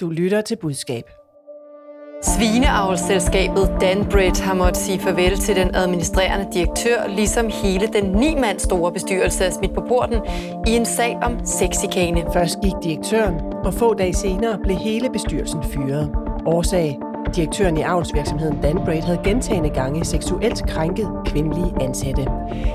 Du lytter til budskab. Svineavlsselskabet Danbred har måttet sige farvel til den administrerende direktør, ligesom hele den ni mand store bestyrelse er smidt på porten i en sag om sexikane. Først gik direktøren, og få dage senere blev hele bestyrelsen fyret. Årsag Direktøren i avlsvirksomheden Danbraid havde gentagende gange seksuelt krænket kvindelige ansatte.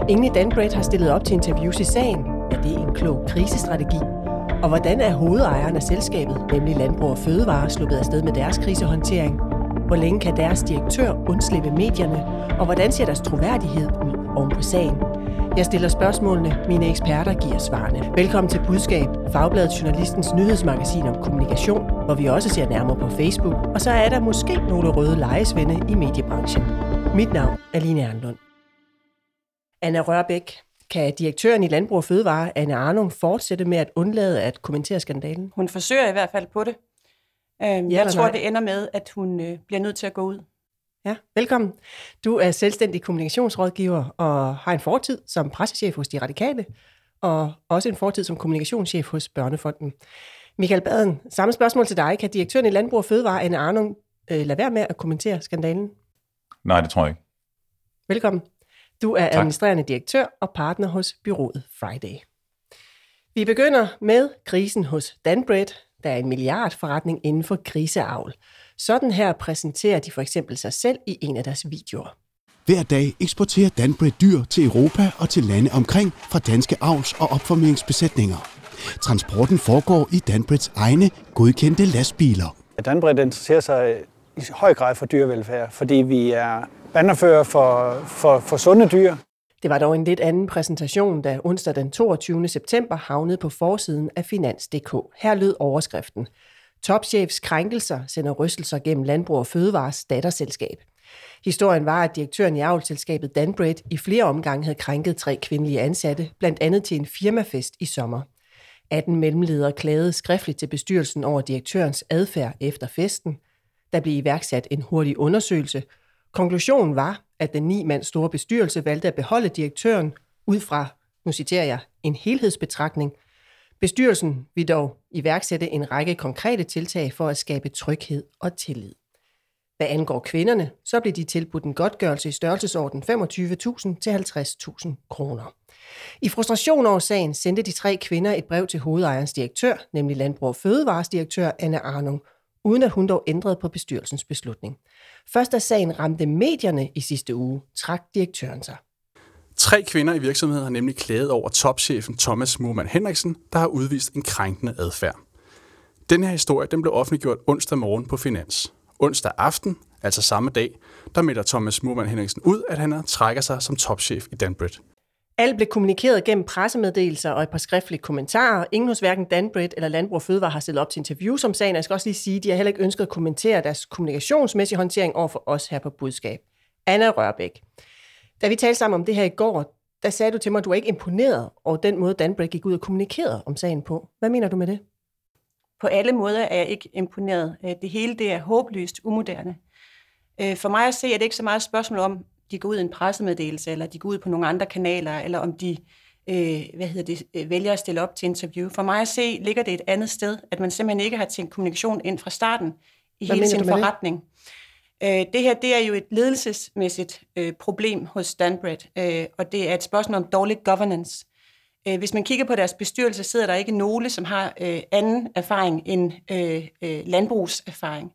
Ingen i Danbraid har stillet op til interviews i sagen. Er det en klog krisestrategi? Og hvordan er hovedejeren af selskabet, nemlig Landbrug og Fødevare, sluppet afsted med deres krisehåndtering? Hvor længe kan deres direktør undslippe medierne? Og hvordan ser deres troværdighed ud oven på sagen? Jeg stiller spørgsmålene, mine eksperter giver svarene. Velkommen til Budskab, Fagbladet Journalistens nyhedsmagasin om kommunikation, hvor vi også ser nærmere på Facebook, og så er der måske nogle røde lejesvende i mediebranchen. Mit navn er Line Ernlund. Anna Rørbæk, kan direktøren i Landbrug og Fødevare, Anne Arnung, fortsætte med at undlade at kommentere skandalen? Hun forsøger i hvert fald på det. Øhm, ja, jeg tror, nej? det ender med, at hun øh, bliver nødt til at gå ud. Ja, velkommen. Du er selvstændig kommunikationsrådgiver og har en fortid som pressechef hos De Radikale, og også en fortid som kommunikationschef hos Børnefonden. Michael Baden, samme spørgsmål til dig. Kan direktøren i Landbrug og Fødevare, Anne Arnung, øh, lade være med at kommentere skandalen? Nej, det tror jeg ikke. Velkommen. Du er tak. administrerende direktør og partner hos byrået Friday. Vi begynder med krisen hos Danbred, der er en milliardforretning inden for griseavl. Sådan her præsenterer de for eksempel sig selv i en af deres videoer. Hver dag eksporterer Danbred dyr til Europa og til lande omkring fra danske avls- og opformeringsbesætninger. Transporten foregår i Danbreds egne godkendte lastbiler. Danbred interesserer sig i høj grad for dyrevelfærd, fordi vi er bannerfører for, for, for sunde dyr. Det var dog en lidt anden præsentation, da onsdag den 22. september havnede på forsiden af Finans.dk. Her lød overskriften. Topchefs krænkelser sender rystelser gennem Landbrug og Fødevares datterselskab. Historien var, at direktøren i avlselskabet Danbred i flere omgange havde krænket tre kvindelige ansatte, blandt andet til en firmafest i sommer. 18 mellemledere klagede skriftligt til bestyrelsen over direktørens adfærd efter festen. Der blev iværksat en hurtig undersøgelse. Konklusionen var, at den ni mand store bestyrelse valgte at beholde direktøren ud fra, nu citerer jeg, en helhedsbetragtning – Bestyrelsen vil dog iværksætte en række konkrete tiltag for at skabe tryghed og tillid. Hvad angår kvinderne, så blev de tilbudt en godtgørelse i størrelsesorden 25.000 til 50.000 kroner. I frustration over sagen sendte de tre kvinder et brev til hovedejerens direktør, nemlig Landbrug og Fødevaresdirektør Anne Arnung, uden at hun dog ændrede på bestyrelsens beslutning. Først da sagen ramte medierne i sidste uge, trak direktøren sig. Tre kvinder i virksomheden har nemlig klaget over topchefen Thomas Murman Henriksen, der har udvist en krænkende adfærd. Den her historie den blev offentliggjort onsdag morgen på Finans. Onsdag aften, altså samme dag, der melder Thomas Murman Henriksen ud, at han trækker sig som topchef i Danbred. Alt blev kommunikeret gennem pressemeddelelser og et par skriftlige kommentarer. Ingen hos hverken Danbred eller Landbrug Fødevare har stillet op til interview som sagen. Jeg skal også lige sige, at de har heller ikke ønsket at kommentere deres kommunikationsmæssige håndtering over for os her på budskab. Anna Rørbæk. Da vi talte sammen om det her i går, der sagde du til mig, at du er ikke imponeret over den måde, Danbred gik ud og kommunikerede om sagen på. Hvad mener du med det? På alle måder er jeg ikke imponeret. Øh, det hele det er håbløst umoderne. Øh, for mig at se, er det ikke så meget et spørgsmål om, de går ud i en pressemeddelelse, eller de går ud på nogle andre kanaler, eller om de øh, hvad hedder det, vælger at stille op til interview. For mig at se, ligger det et andet sted, at man simpelthen ikke har tænkt kommunikation ind fra starten i hvad hele sin forretning. Det? Øh, det her det er jo et ledelsesmæssigt øh, problem hos Danbred, øh, og det er et spørgsmål om dårlig governance. Øh, hvis man kigger på deres bestyrelse, sidder der ikke nogen, som har øh, anden erfaring end øh, øh, landbrugserfaring.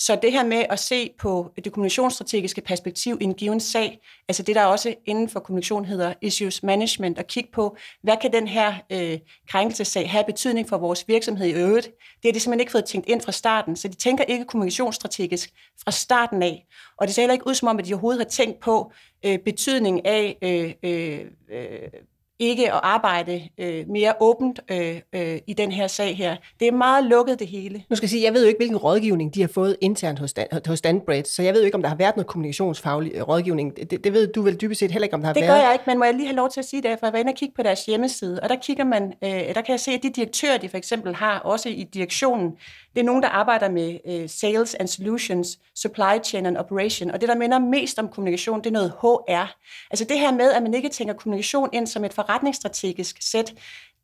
Så det her med at se på det kommunikationsstrategiske perspektiv i en given sag, altså det der også inden for kommunikation hedder issues management, og kigge på, hvad kan den her øh, krænkelsessag have betydning for vores virksomhed i øvrigt. Det har de simpelthen ikke fået tænkt ind fra starten, så de tænker ikke kommunikationsstrategisk fra starten af. Og det ser heller ikke ud som om, at de overhovedet har tænkt på øh, betydning af øh, øh, øh, ikke at arbejde øh, mere åbent øh, øh, i den her sag her. Det er meget lukket det hele. Nu skal jeg sige, jeg ved jo ikke, hvilken rådgivning de har fået internt hos, Dan, hos Danbred, så jeg ved jo ikke, om der har været noget kommunikationsfaglig øh, rådgivning. Det, det ved du vel dybest set heller ikke, om der har det været. Det gør jeg ikke, men må jeg lige have lov til at sige det, for jeg var inde og kigge på deres hjemmeside, og der kigger man, øh, der kan jeg se, at de direktører, de for eksempel har, også i direktionen, det er nogen, der arbejder med øh, sales and solutions, supply chain and operation, og det, der minder mest om kommunikation, det er noget HR. Altså det her med, at man ikke tænker kommunikation ind som et forretningsstrategisk sæt,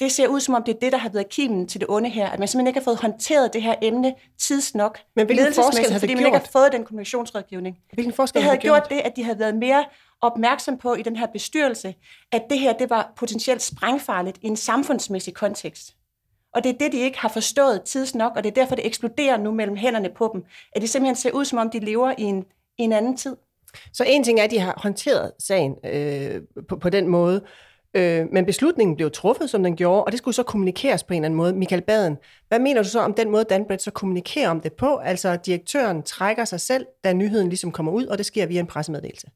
det ser ud som om, det er det, der har været kimen til det onde her, at man simpelthen ikke har fået håndteret det her emne tidsnok. Men hvilken forskel har det fordi gjort? man ikke har fået den kommunikationsrådgivning. Hvilken forskel Det har havde det gjort? gjort det, at de havde været mere opmærksom på i den her bestyrelse, at det her det var potentielt sprængfarligt i en samfundsmæssig kontekst. Og det er det, de ikke har forstået tidsnok, og det er derfor, det eksploderer nu mellem hænderne på dem. At de simpelthen ser ud, som om de lever i en, i en anden tid. Så en ting er, at de har håndteret sagen øh, på, på den måde, øh, men beslutningen blev truffet, som den gjorde, og det skulle så kommunikeres på en eller anden måde. Michael Baden, hvad mener du så om den måde, Danbred så kommunikerer om det på? Altså, direktøren trækker sig selv, da nyheden ligesom kommer ud, og det sker via en pressemeddelelse.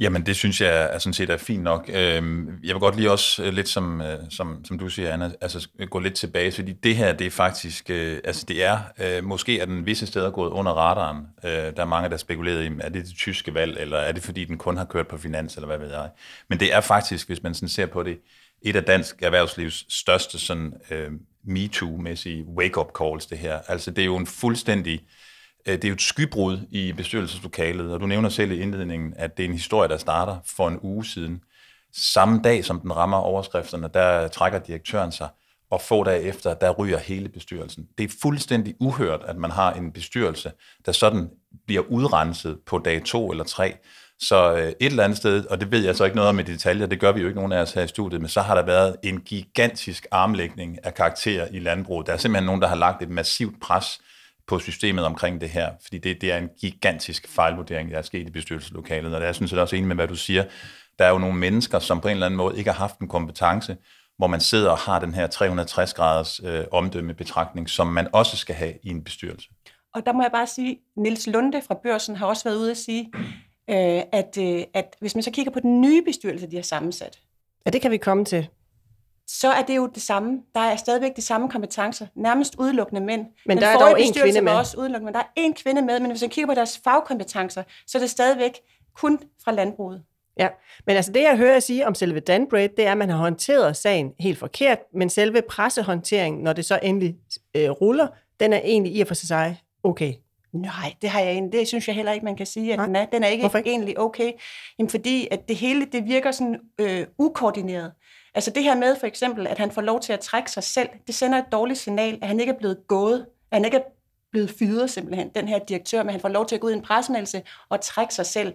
Jamen, det synes jeg er sådan set er fint nok. Øhm, jeg vil godt lige også øh, lidt, som, øh, som, som du siger, Anna, altså øh, gå lidt tilbage, fordi det her, det er faktisk, altså det er, måske er den visse steder gået under radaren. Der er mange, der spekulerer i, er det det tyske valg, eller er det fordi, den kun har kørt på finans, eller hvad ved jeg. Men det er faktisk, hvis man sådan ser på det, et af dansk erhvervslivs største sådan øh, MeToo-mæssige wake-up calls, det her. Altså det er jo en fuldstændig Øh, det er jo et skybrud i bestyrelseslokalet, og du nævner selv i indledningen, at det er en historie, der starter for en uge siden. Samme dag, som den rammer overskrifterne, der trækker direktøren sig, og få dage efter, der ryger hele bestyrelsen. Det er fuldstændig uhørt, at man har en bestyrelse, der sådan bliver udrenset på dag to eller tre. Så øh, et eller andet sted, og det ved jeg så ikke noget om i detaljer, det gør vi jo ikke nogen af os her i studiet, men så har der været en gigantisk armlægning af karakterer i landbruget. Der er simpelthen nogen, der har lagt et massivt pres på systemet omkring det her, fordi det, det er en gigantisk fejlvurdering, der er sket i bestyrelseslokalet, og det er jeg synes jeg også enig med, hvad du siger. Der er jo nogle mennesker, som på en eller anden måde ikke har haft en kompetence, hvor man sidder og har den her 360-graders øh, omdømmebetragtning, som man også skal have i en bestyrelse. Og der må jeg bare sige, Nils Lunde fra Børsen har også været ude at sige, øh, at, øh, at hvis man så kigger på den nye bestyrelse, de har sammensat, Ja, det kan vi komme til. Så er det jo det samme. Der er stadigvæk de samme kompetencer, nærmest udelukkende mænd. Men Den der er dog en kvinde med. Også udelukkende, men der er en kvinde med, men hvis man kigger på deres fagkompetencer, så er det stadigvæk kun fra landbruget. Ja, men altså det, jeg hører jer sige om selve Danbred, det er, at man har håndteret sagen helt forkert, men selve pressehåndteringen, når det så endelig øh, ruller, den er egentlig i og for sig okay. Nej, det har jeg egentlig. Det synes jeg heller ikke, man kan sige, at Nej. den er. Den er ikke, Hvorfor ikke? egentlig okay. Jamen, fordi at det hele, det virker sådan øh, ukoordineret. Altså det her med for eksempel, at han får lov til at trække sig selv, det sender et dårligt signal, at han ikke er blevet gået, at han ikke er blevet fyret simpelthen, den her direktør, men han får lov til at gå ud i en pressemeddelelse og trække sig selv.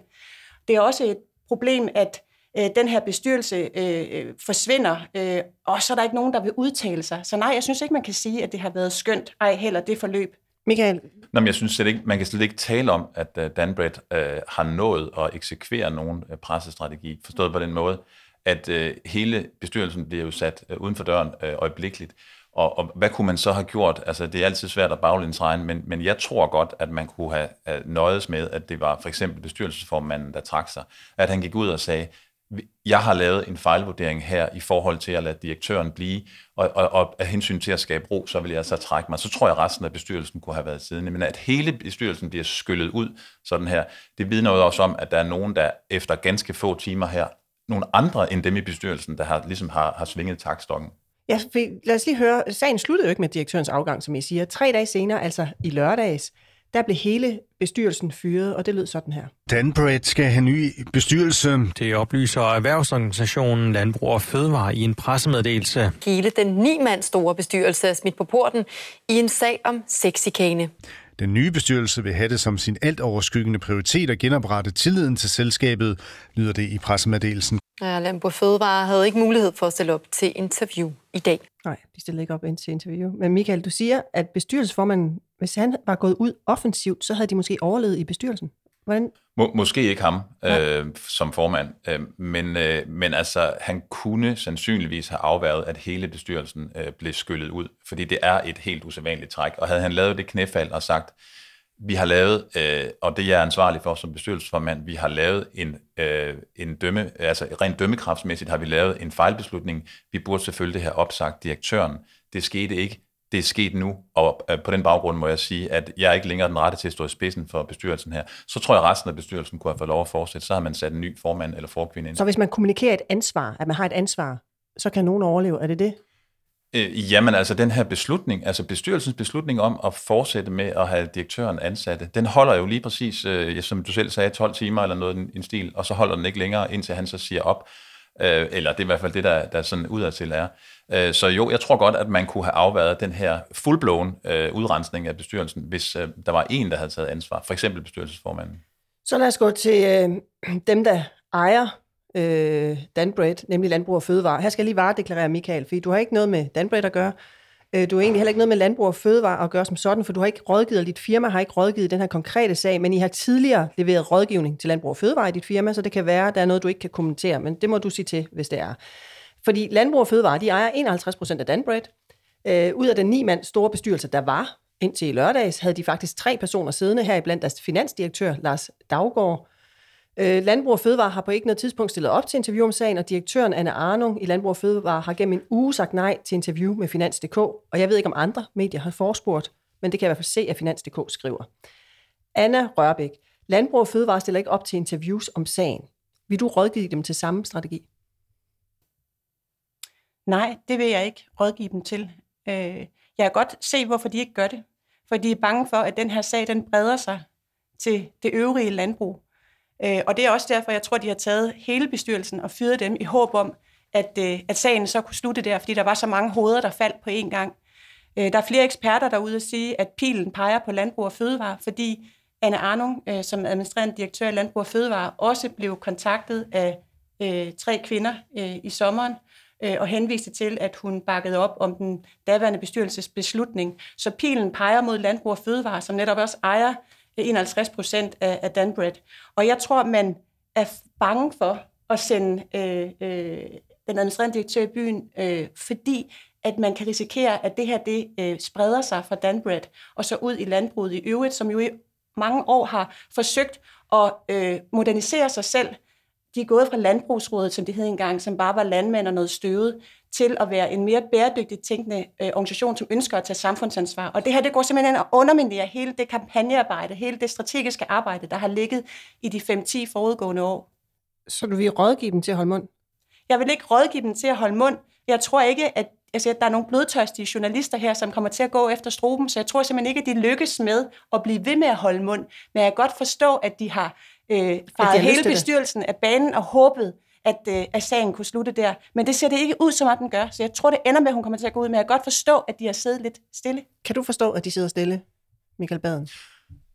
Det er også et problem, at øh, den her bestyrelse øh, øh, forsvinder, øh, og så er der ikke nogen, der vil udtale sig. Så nej, jeg synes ikke, man kan sige, at det har været skønt, ej heller det forløb. Michael, Nå, men jeg synes slet ikke, man kan slet ikke tale om, at uh, Danbred uh, har nået at eksekvere nogen pressestrategi, forstået på den måde, at øh, hele bestyrelsen bliver jo sat øh, uden for døren øh, øjeblikkeligt. Og, og hvad kunne man så have gjort? Altså, det er altid svært at baglænsregne, men, men jeg tror godt, at man kunne have øh, uh, nøjes med, at det var for eksempel bestyrelsesformanden, der trak sig. At han gik ud og sagde, jeg har lavet en fejlvurdering her i forhold til at lade direktøren blive, og, og, og af hensyn til at skabe ro, så vil jeg så trække mig. Så tror jeg, at resten af bestyrelsen kunne have været siddende. Men at hele bestyrelsen bliver skyllet ud sådan her, det vidner jo også om, at der er nogen, der efter ganske få timer her, nogle andre end dem i bestyrelsen, der har, ligesom har, har svinget takstokken. ja, lad os lige høre, sagen sluttede jo ikke med direktørens afgang, som I siger. Tre dage senere, altså i lørdags, der blev hele bestyrelsen fyret, og det lød sådan her. Danbred skal have ny bestyrelse. Det oplyser erhvervsorganisationen Landbrug og Fødevare i en pressemeddelelse. Hele den ni mand store bestyrelse er smidt på porten i en sag om sexikane. Den nye bestyrelse vil have det som sin alt overskyggende prioritet at genoprette tilliden til selskabet, lyder det i pressemeddelelsen. Ja, Landbrug Fødevare havde ikke mulighed for at stille op til interview i dag. Nej, de stillede ikke op ind til interview. Men Michael, du siger, at bestyrelsesformanden, hvis han var gået ud offensivt, så havde de måske overlevet i bestyrelsen. Hvordan? Må, måske ikke ham øh, som formand, øh, men, øh, men altså, han kunne sandsynligvis have afværget, at hele bestyrelsen øh, blev skyllet ud, fordi det er et helt usædvanligt træk. Og havde han lavet det knæfald og sagt, vi har lavet, øh, og det er ansvarlig for som bestyrelsesformand, vi har lavet en, øh, en dømme, altså rent dømmekraftsmæssigt har vi lavet en fejlbeslutning. Vi burde selvfølgelig have opsagt direktøren. Det skete ikke. Det er sket nu, og øh, på den baggrund må jeg sige, at jeg er ikke længere den rette til at stå i spidsen for bestyrelsen her. Så tror jeg, at resten af bestyrelsen kunne have fået lov at fortsætte. Så har man sat en ny formand eller forkvinde ind. Så hvis man kommunikerer et ansvar, at man har et ansvar, så kan nogen overleve. Er det det? Øh, jamen altså den her beslutning, altså bestyrelsens beslutning om at fortsætte med at have direktøren ansatte, den holder jo lige præcis, øh, som du selv sagde, 12 timer eller noget i en stil, og så holder den ikke længere, indtil han så siger op. Øh, eller det er i hvert fald det, der, der sådan udadtil er. Øh, så jo, jeg tror godt, at man kunne have afværet den her fullblown øh, udrensning af bestyrelsen, hvis øh, der var en, der havde taget ansvar. For eksempel bestyrelsesformanden. Så lad os gå til øh, dem, der ejer øh, Danbred, nemlig Landbrug og Fødevare. Her skal jeg lige varedeklarere, Michael, fordi du har ikke noget med Danbred at gøre. Øh, du har egentlig heller ikke noget med Landbrug og Fødevare at gøre som sådan, for du har ikke rådgivet, og dit firma har ikke rådgivet den her konkrete sag, men I har tidligere leveret rådgivning til Landbrug og Fødevare i dit firma, så det kan være, at der er noget, du ikke kan kommentere, men det må du sige til, hvis det er. Fordi Landbrug og Fødevare, de ejer 51 procent af Danbred. Øh, ud af den ni mand store bestyrelse, der var indtil i lørdags, havde de faktisk tre personer siddende her, blandt deres finansdirektør, Lars Daggaard, Øh, Landbrug og Fødevare har på ikke noget tidspunkt stillet op til interview om sagen, og direktøren Anne Arnung i Landbrug og Fødevare har gennem en uge sagt nej til interview med Finans.dk, og jeg ved ikke, om andre medier har forespurgt, men det kan jeg i hvert fald se, at Finans.dk skriver. Anna Rørbæk, Landbrug og Fødevare stiller ikke op til interviews om sagen. Vil du rådgive dem til samme strategi? Nej, det vil jeg ikke rådgive dem til. Øh, jeg kan godt se, hvorfor de ikke gør det. For de er bange for, at den her sag den breder sig til det øvrige landbrug. Øh, og det er også derfor, jeg tror, de har taget hele bestyrelsen og fyret dem i håb om, at, øh, at sagen så kunne slutte der, fordi der var så mange hoveder, der faldt på én gang. Øh, der er flere eksperter derude at sige, at pilen peger på landbrug og fødevare, fordi Anne Arnung, øh, som administrerende direktør i Landbrug og Fødevare, også blev kontaktet af øh, tre kvinder øh, i sommeren, øh, og henviste til, at hun bakkede op om den daværende bestyrelses beslutning. Så pilen peger mod Landbrug og Fødevare, som netop også ejer 51 procent af, af Danbred. Og jeg tror, man er bange for at sende øh, øh, den administrerende direktør i byen, øh, fordi at man kan risikere, at det her det øh, spreder sig fra Danbred og så ud i landbruget i øvrigt, som jo i mange år har forsøgt at øh, modernisere sig selv. De er gået fra landbrugsrådet, som det hed engang, som bare var landmænd og noget støvet, til at være en mere bæredygtigt tænkende øh, organisation, som ønsker at tage samfundsansvar. Og det her, det går simpelthen ind og underminerer hele det kampagnearbejde, hele det strategiske arbejde, der har ligget i de 5-10 forudgående år. Så du vil rådgive dem til at holde mund? Jeg vil ikke rådgive dem til at holde mund. Jeg tror ikke, at altså, der er nogle blodtørstige journalister her, som kommer til at gå efter struben, så jeg tror simpelthen ikke, at de lykkes med at blive ved med at holde mund. Men jeg kan godt forstå, at de har øh, faret hele bestyrelsen af banen og håbet, at, øh, at sagen kunne slutte der. Men det ser det ikke ud, som at den gør. Så jeg tror, det ender med, at hun kommer til at gå ud. Men jeg kan godt forstå, at de har siddet lidt stille. Kan du forstå, at de sidder stille, Michael Baden?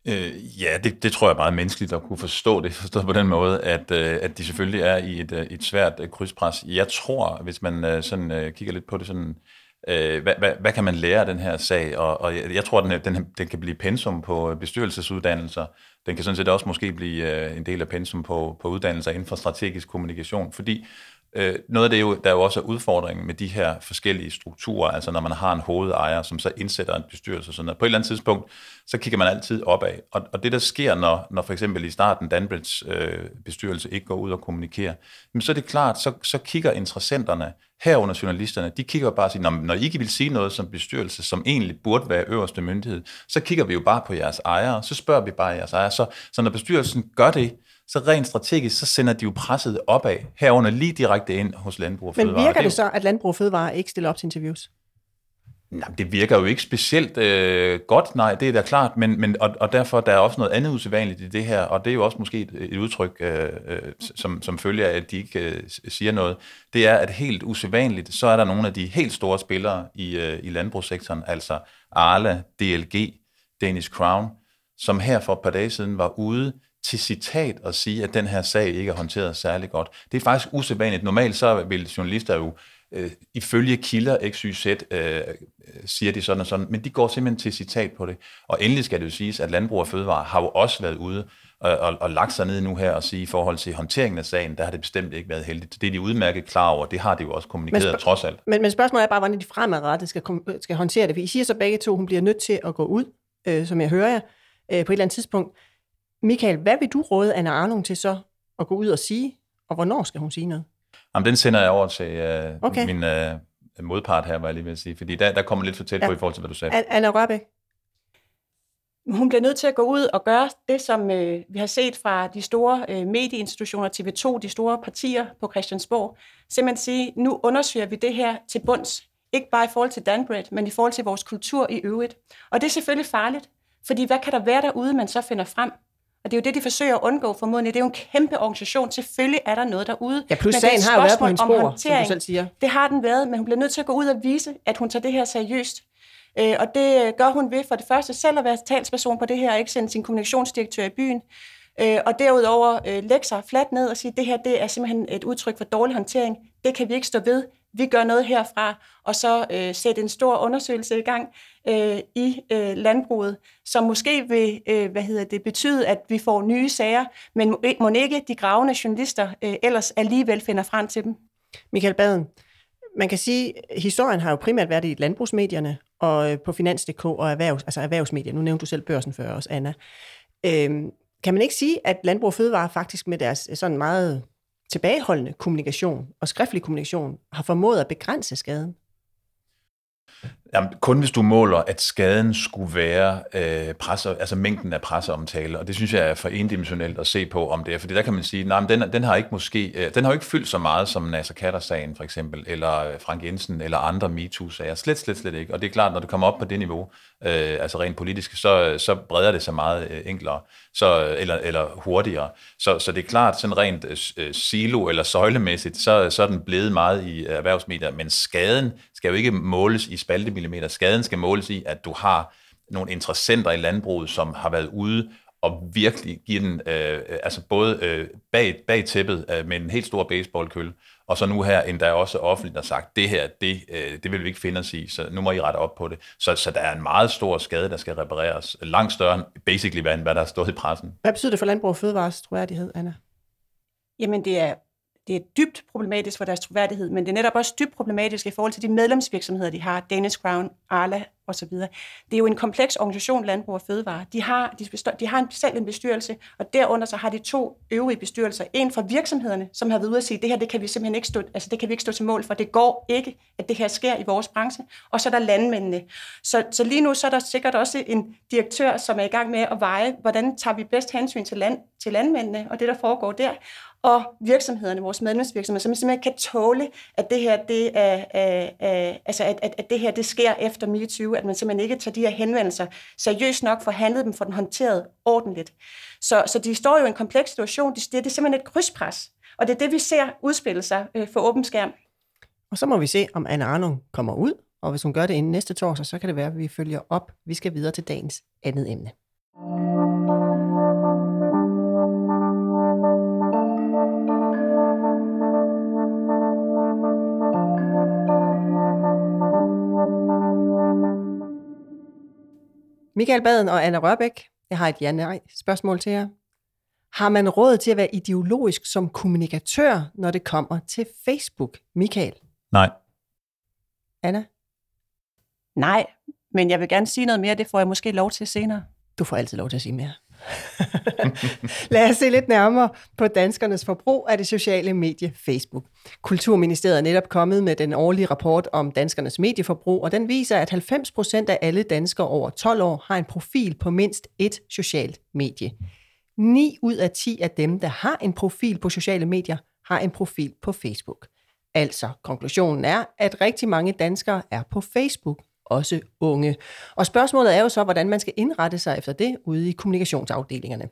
Øh, ja, det, det tror jeg er meget menneskeligt at kunne forstå det, forstået på den måde, at, øh, at de selvfølgelig er i et, øh, et svært krydspres. Jeg tror, hvis man øh, sådan øh, kigger lidt på det sådan, øh, hvad, hvad, hvad kan man lære af den her sag? Og, og jeg, jeg tror, den, den, den kan blive pensum på bestyrelsesuddannelser. Den kan sådan set også måske blive øh, en del af pensum på, på uddannelser inden for strategisk kommunikation, fordi Øh, noget af det, jo, der er jo også er udfordringen med de her forskellige strukturer, altså når man har en hovedejer, som så indsætter en bestyrelse og sådan noget. På et eller andet tidspunkt, så kigger man altid opad. Og, og det, der sker, når, når for eksempel i starten Danbridge øh, bestyrelse ikke går ud og kommunikerer, men så er det klart, så, så kigger interessenterne, herunder journalisterne, de kigger bare og siger, når, når I ikke vil sige noget som bestyrelse, som egentlig burde være øverste myndighed, så kigger vi jo bare på jeres ejere, så spørger vi bare jeres ejere. Så, så når bestyrelsen gør det, så rent strategisk, så sender de jo presset opad, herunder lige direkte ind hos Landbrug og Fødevare. Men virker det så, at Landbrug og Fødevare ikke stiller op til interviews? Nej, det virker jo ikke specielt øh, godt, nej, det er da klart, men, men, og, og derfor der er også noget andet usædvanligt i det her, og det er jo også måske et, et udtryk, øh, øh, som, som følger af, at de ikke øh, siger noget, det er, at helt usædvanligt, så er der nogle af de helt store spillere i, øh, i landbrugssektoren, altså Arla, DLG, Danish Crown, som her for et par dage siden var ude til citat at sige, at den her sag ikke er håndteret særlig godt. Det er faktisk usædvanligt. Normalt så vil journalister jo øh, ifølge kilder XYZ øh, siger de sådan og sådan, men de går simpelthen til citat på det. Og endelig skal det jo siges, at Landbrug og Fødevare har jo også været ude og, og, og lagt sig ned nu her og sige, i forhold til håndteringen af sagen, der har det bestemt ikke været heldigt. Det er de udmærket klar over, det har de jo også kommunikeret trods alt. Men, men spørgsmålet er bare, hvordan de fremadrettet skal, skal håndtere det. For I siger så begge to, hun bliver nødt til at gå ud, øh, som jeg hører jer, øh, på et eller andet tidspunkt. Michael, hvad vil du råde Anna Arnung til så at gå ud og sige, og hvornår skal hun sige noget? Jamen, den sender jeg over til uh, okay. min uh, modpart her, var jeg lige ved at sige, fordi der, der kommer lidt for tæt ja. på i forhold til, hvad du sagde. Anna Rørbæk? Hun bliver nødt til at gå ud og gøre det, som øh, vi har set fra de store øh, medieinstitutioner, TV2, de store partier på Christiansborg. Simpelthen sige, nu undersøger vi det her til bunds. Ikke bare i forhold til Danbred, men i forhold til vores kultur i øvrigt. Og det er selvfølgelig farligt, fordi hvad kan der være derude, man så finder frem? Og det er jo det, de forsøger at undgå formodentlig. Det er jo en kæmpe organisation. Selvfølgelig er der noget derude. Ja, plus sagen har jo været på hendes om spor, som du selv siger. Det har den været, men hun bliver nødt til at gå ud og vise, at hun tager det her seriøst. Øh, og det øh, gør hun ved for det første selv at være talsperson på det her, og ikke sende sin kommunikationsdirektør i byen. Øh, og derudover øh, lægge sig fladt ned og sige, at det her det er simpelthen et udtryk for dårlig håndtering. Det kan vi ikke stå ved. Vi gør noget herfra, og så øh, sætte en stor undersøgelse i gang øh, i øh, landbruget, som måske vil øh, hvad hedder det, betyde, at vi får nye sager, men må, må ikke de gravende journalister øh, ellers alligevel finder frem til dem. Michael Baden, man kan sige, at historien har jo primært været i landbrugsmedierne og øh, på Finans.dk og erhvervs, altså erhvervsmedier. Nu nævnte du selv børsen før også, Anna. Øhm, kan man ikke sige, at Landbrug og Fødevare faktisk med deres øh, sådan meget tilbageholdende kommunikation og skriftlig kommunikation har formået at begrænse skaden? Jamen, kun hvis du måler, at skaden skulle være øh, presse, altså mængden af presseomtale, og det synes jeg er for endimensionelt at se på, om det er, fordi der kan man sige, nej, men den, den har ikke måske, øh, den har jo ikke fyldt så meget som Nasser Katter-sagen for eksempel, eller Frank Jensen, eller andre MeToo-sager, slet, slet, slet ikke, og det er klart, når det kommer op på det niveau, øh, altså rent politisk, så, så breder det sig meget øh, enklere, så, eller, eller hurtigere, så, så det er klart, sådan rent øh, øh silo- eller søjlemæssigt, så, så er den blevet meget i erhvervsmedier, men skaden skal jo ikke måles i spaltemillimeter. Skaden skal måles i, at du har nogle interessenter i landbruget, som har været ude og virkelig give den, øh, altså både øh, bag, bag tæppet øh, med en helt stor baseballkølle, og så nu her endda også offentligt har sagt, det her, det, øh, det vil vi ikke finde os i, så nu må I rette op på det. Så, så der er en meget stor skade, der skal repareres, langt større end basically, hvad, hvad der har stået i pressen. Hvad betyder det for Landbrug og Fødevares troværdighed, Anna? Jamen, det er det er dybt problematisk for deres troværdighed, men det er netop også dybt problematisk i forhold til de medlemsvirksomheder, de har, Danish Crown, Arla osv. Det er jo en kompleks organisation, Landbrug og Fødevare. De har, de, består, de har en, selv en bestyrelse, og derunder så har de to øvrige bestyrelser. En fra virksomhederne, som har været ude at sige, det her det kan vi simpelthen ikke stå, altså det kan vi ikke stå til mål for. Det går ikke, at det her sker i vores branche. Og så er der landmændene. Så, så lige nu så er der sikkert også en direktør, som er i gang med at veje, hvordan tager vi bedst hensyn til, land, til landmændene og det, der foregår der og virksomhederne, vores medlemsvirksomheder, som simpelthen kan tåle, at det her, det er, er, er altså at, at, at det her, det sker efter MeToo, at man simpelthen ikke tager de her henvendelser seriøst nok, forhandlet dem, for den håndteret ordentligt. Så, så de står jo i en kompleks situation. Det, det er simpelthen et krydspres, og det er det, vi ser udspille sig øh, for åben skærm. Og så må vi se, om Anne Arnung kommer ud, og hvis hun gør det inden næste torsdag, så kan det være, at vi følger op. Vi skal videre til dagens andet emne. Michael Baden og Anna Rørbæk, jeg har et ja-nej-spørgsmål til jer. Har man råd til at være ideologisk som kommunikatør, når det kommer til Facebook? Michael? Nej. Anna? Nej, men jeg vil gerne sige noget mere, det får jeg måske lov til senere. Du får altid lov til at sige mere. Lad os se lidt nærmere på danskernes forbrug af det sociale medie Facebook. Kulturministeriet er netop kommet med den årlige rapport om danskernes medieforbrug, og den viser, at 90 procent af alle danskere over 12 år har en profil på mindst et socialt medie. 9 ud af 10 af dem, der har en profil på sociale medier, har en profil på Facebook. Altså, konklusionen er, at rigtig mange danskere er på Facebook, også unge. Og spørgsmålet er jo så, hvordan man skal indrette sig efter det ude i kommunikationsafdelingerne.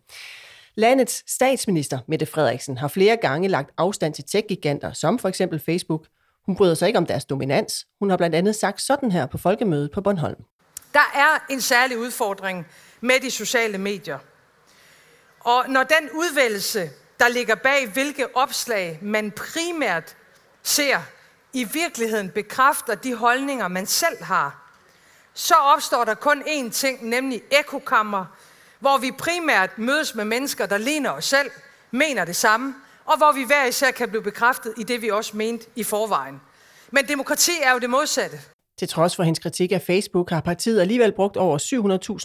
Landets statsminister, Mette Frederiksen, har flere gange lagt afstand til tech-giganter, som for eksempel Facebook. Hun bryder sig ikke om deres dominans. Hun har blandt andet sagt sådan her på folkemødet på Bornholm. Der er en særlig udfordring med de sociale medier. Og når den udvælgelse, der ligger bag, hvilke opslag man primært ser, i virkeligheden bekræfter de holdninger, man selv har, så opstår der kun én ting, nemlig ekokammer, hvor vi primært mødes med mennesker, der ligner os selv, mener det samme, og hvor vi hver især kan blive bekræftet i det, vi også mente i forvejen. Men demokrati er jo det modsatte. Til trods for hendes kritik af Facebook har partiet alligevel brugt over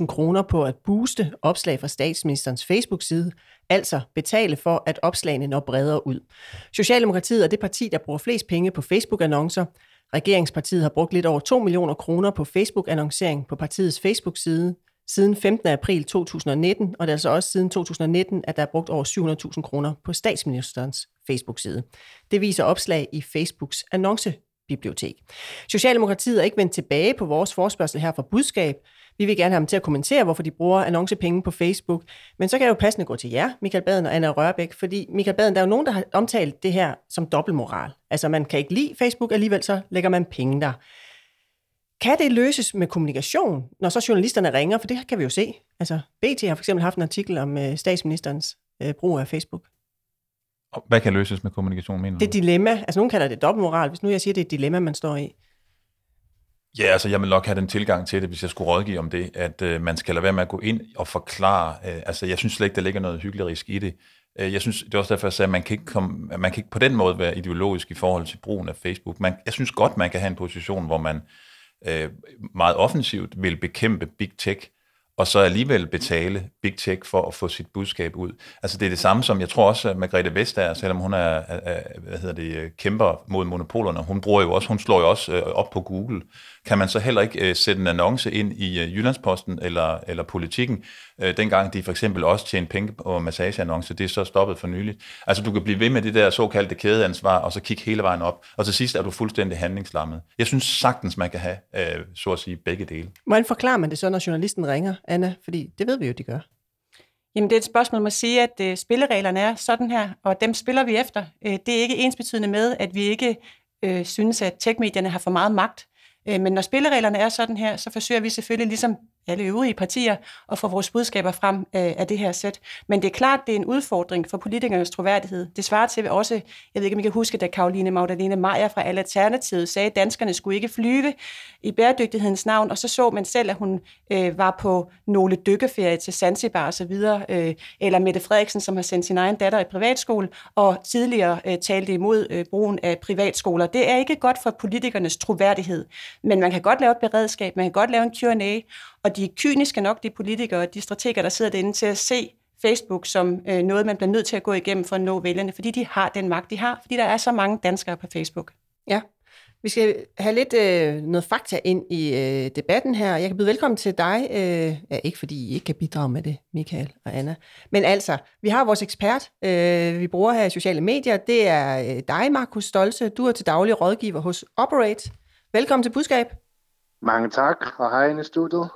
700.000 kroner på at booste opslag fra statsministerens Facebook-side, altså betale for, at opslagene når bredere ud. Socialdemokratiet er det parti, der bruger flest penge på Facebook-annoncer. Regeringspartiet har brugt lidt over 2 millioner kroner på Facebook-annoncering på partiets Facebook-side siden 15. april 2019, og det er altså også siden 2019, at der er brugt over 700.000 kroner på statsministerens Facebook-side. Det viser opslag i Facebooks annonce bibliotek. Socialdemokratiet er ikke vendt tilbage på vores forspørgsel her fra budskab. Vi vil gerne have dem til at kommentere, hvorfor de bruger annoncepenge på Facebook. Men så kan jeg jo passende gå til jer, Michael Baden og Anna Rørbæk, fordi Michael Baden, der er jo nogen, der har omtalt det her som dobbeltmoral. Altså man kan ikke lide Facebook, alligevel så lægger man penge der. Kan det løses med kommunikation, når så journalisterne ringer? For det kan vi jo se. Altså, BT har for eksempel haft en artikel om øh, statsministerens øh, brug af Facebook. Hvad kan løses med kommunikation, mener Det dilemma, altså nogen kalder det dobbeltmoral, hvis nu jeg siger, det er et dilemma, man står i. Ja, altså jeg vil nok have den tilgang til det, hvis jeg skulle rådgive om det, at øh, man skal lade være med at gå ind og forklare. Øh, altså jeg synes slet ikke, der ligger noget hyggelig i det. Øh, jeg synes, det er også derfor, jeg sagde, at man kan, ikke komme, man kan ikke på den måde være ideologisk i forhold til brugen af Facebook. Man, jeg synes godt, man kan have en position, hvor man øh, meget offensivt vil bekæmpe big tech, og så alligevel betale Big Tech for at få sit budskab ud. Altså det er det samme som, jeg tror også, at Margrethe Vestager, selvom hun er, er hvad hedder det, kæmper mod monopolerne, hun bruger jo også, hun slår jo også øh, op på Google kan man så heller ikke øh, sætte en annonce ind i øh, Jyllandsposten eller, eller Politikken, øh, dengang de for eksempel også tjente penge på massageannoncer, det er så stoppet for nyligt. Altså du kan blive ved med det der såkaldte kædeansvar, og så kigge hele vejen op, og til sidst er du fuldstændig handlingslammet. Jeg synes sagtens, man kan have, øh, så at sige, begge dele. Hvordan forklarer man det så, når journalisten ringer, Anna? Fordi det ved vi jo, de gør. Jamen, det er et spørgsmål om at sige, at øh, spillereglerne er sådan her, og dem spiller vi efter. Øh, det er ikke ensbetydende med, at vi ikke øh, synes, at techmedierne har for meget magt. Øh, men når spillereglerne er sådan her, så forsøger vi selvfølgelig ligesom alle øvrige partier og få vores budskaber frem øh, af det her sæt. Men det er klart, det er en udfordring for politikernes troværdighed. Det svarer til også, jeg ved ikke, om I kan huske, da Karoline Magdalene Meyer fra Alternativet sagde, at danskerne skulle ikke flyve i bæredygtighedens navn, og så så man selv, at hun øh, var på nogle dykkeferie til Zanzibar osv., øh, eller Mette Frederiksen, som har sendt sin egen datter i privatskole, og tidligere øh, talte imod øh, brugen af privatskoler. Det er ikke godt for politikernes troværdighed, men man kan godt lave et beredskab, man kan godt lave en Q&A, og de er kyniske nok, de politikere og de strateger, der sidder derinde til at se Facebook som øh, noget, man bliver nødt til at gå igennem for at nå vælgerne, fordi de har den magt, de har, fordi der er så mange danskere på Facebook. Ja, vi skal have lidt øh, noget fakta ind i øh, debatten her. Jeg kan byde velkommen til dig, øh, ja, ikke fordi I ikke kan bidrage med det, Michael og Anna. Men altså, vi har vores ekspert, øh, vi bruger her i sociale medier. Det er øh, dig, Markus Stolse. Du er til daglig rådgiver hos Operate. Velkommen til Budskab. Mange tak, og hej ind i studiet.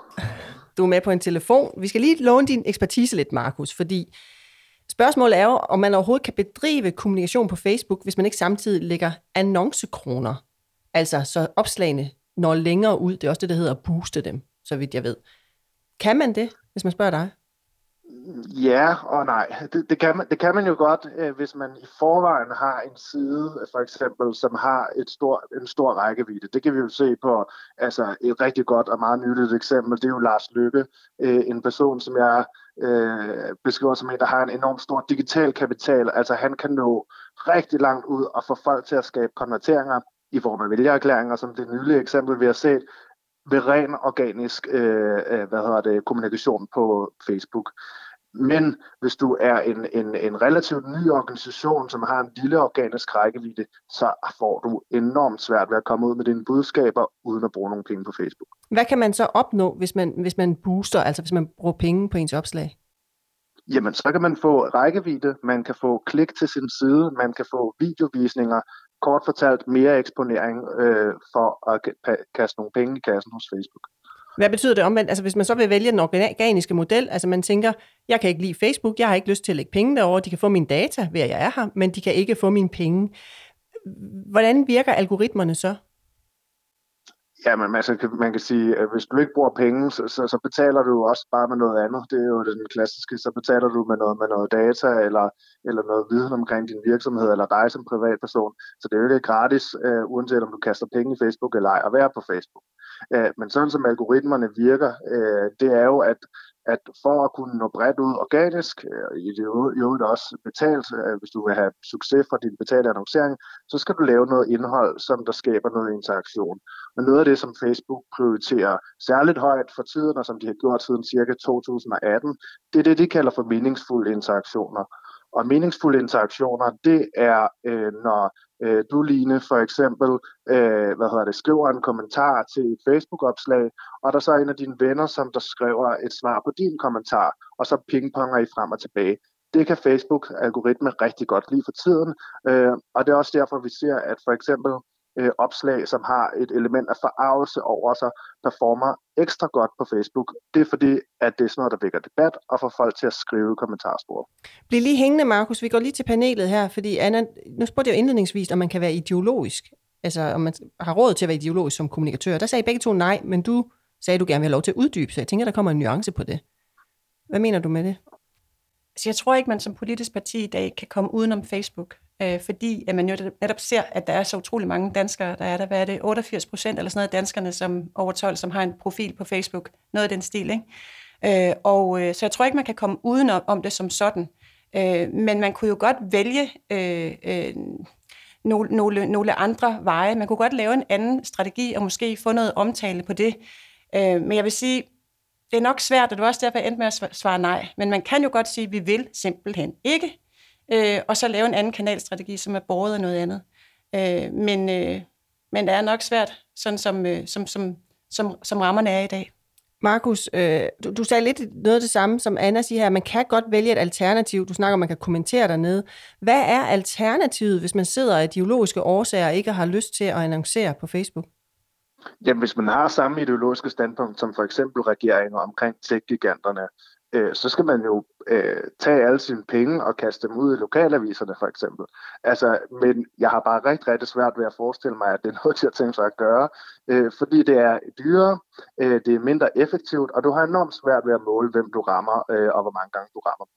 Du er med på en telefon. Vi skal lige låne din ekspertise lidt, Markus, fordi spørgsmålet er jo, om man overhovedet kan bedrive kommunikation på Facebook, hvis man ikke samtidig lægger annoncekroner. Altså, så opslagene når længere ud. Det er også det, der hedder at booste dem, så vidt jeg ved. Kan man det, hvis man spørger dig? Ja og nej. Det, det, kan man, det kan man jo godt, øh, hvis man i forvejen har en side, for eksempel, som har et stor, en stor rækkevidde. Det kan vi jo se på altså et rigtig godt og meget nyttigt eksempel. Det er jo Lars Lykke, øh, en person, som jeg øh, beskriver som en, der har en enorm stor digital kapital. Altså han kan nå rigtig langt ud og få folk til at skabe konverteringer i form af vælgererklæringer, som det nylige eksempel, vi har set, ved ren organisk øh, øh hvad hedder det, kommunikation på Facebook. Men hvis du er en, en, en relativt ny organisation, som har en lille organisk rækkevidde, så får du enormt svært ved at komme ud med dine budskaber, uden at bruge nogle penge på Facebook. Hvad kan man så opnå, hvis man, hvis man booster, altså hvis man bruger penge på ens opslag? Jamen, så kan man få rækkevidde, man kan få klik til sin side, man kan få videovisninger, kort fortalt mere eksponering øh, for at kaste nogle penge i kassen hos Facebook. Hvad betyder det omvendt? Altså hvis man så vil vælge den organiske model, altså man tænker, jeg kan ikke lide Facebook, jeg har ikke lyst til at lægge penge derover, de kan få mine data ved at jeg er her, men de kan ikke få mine penge. Hvordan virker algoritmerne så? Ja, men altså, man kan sige, at hvis du ikke bruger penge, så, så, så betaler du også bare med noget andet. Det er jo den klassiske. Så betaler du med noget, med noget data eller, eller noget viden omkring din virksomhed eller dig som privatperson. Så det er jo ikke gratis, uh, uanset om du kaster penge i Facebook eller ej, at være på Facebook. Uh, men sådan som algoritmerne virker, uh, det er jo, at at for at kunne nå bredt ud organisk, øh, i det øvrigt også betalt, øh, hvis du vil have succes fra din betalte annoncering, så skal du lave noget indhold, som der skaber noget interaktion. Men noget af det, som Facebook prioriterer særligt højt for tiden, og som de har gjort siden cirka 2018, det er det, de kalder for meningsfulde interaktioner. Og meningsfulde interaktioner, det er, øh, når øh, du, Line, for eksempel øh, hvad hedder det, skriver en kommentar til et Facebook-opslag, og der så er en af dine venner, som der skriver et svar på din kommentar, og så pingponger I frem og tilbage. Det kan Facebook-algoritme rigtig godt lide for tiden, øh, og det er også derfor, vi ser, at for eksempel øh, opslag, som har et element af forarvelse over sig, performer ekstra godt på Facebook. Det er fordi, at det er sådan noget, der vækker debat og får folk til at skrive kommentarspor. Bliv lige hængende, Markus. Vi går lige til panelet her, fordi Anna, nu spurgte jeg jo indledningsvis, om man kan være ideologisk. Altså, om man har råd til at være ideologisk som kommunikatør. Der sagde begge to nej, men du sagde, at du gerne vil have lov til at uddybe, så jeg tænker, der kommer en nuance på det. Hvad mener du med det? Så jeg tror ikke, man som politisk parti i dag kan komme udenom Facebook, øh, fordi at man jo netop ser, at der er så utrolig mange danskere, der er der, hvad er det, 88 procent eller sådan noget af danskerne som over 12, som har en profil på Facebook, noget af den stil, ikke? Øh, og øh, så jeg tror ikke, man kan komme udenom om det som sådan. Øh, men man kunne jo godt vælge øh, øh, nogle, nogle, nogle andre veje. Man kunne godt lave en anden strategi og måske få noget omtale på det. Øh, men jeg vil sige, det er nok svært, og det var også derfor, jeg endte med at svare nej. Men man kan jo godt sige, at vi vil simpelthen ikke. Øh, og så lave en anden kanalstrategi, som er båret af noget andet. Øh, men, øh, men det er nok svært, sådan som, øh, som, som, som, som rammerne er i dag. Markus, øh, du, du sagde lidt noget af det samme, som Anna siger her. Man kan godt vælge et alternativ. Du snakker om, man kan kommentere dernede. Hvad er alternativet, hvis man sidder af ideologiske årsager og ikke har lyst til at annoncere på Facebook? Jamen, hvis man har samme ideologiske standpunkt som for eksempel regeringer omkring tech-giganterne, øh, så skal man jo øh, tage alle sine penge og kaste dem ud i lokalaviserne for eksempel. Altså, men jeg har bare rigtig, rigtig svært ved at forestille mig, at det er noget, de har tænkt sig at gøre, øh, fordi det er dyrere, øh, det er mindre effektivt, og du har enormt svært ved at måle, hvem du rammer, øh, og hvor mange gange du rammer.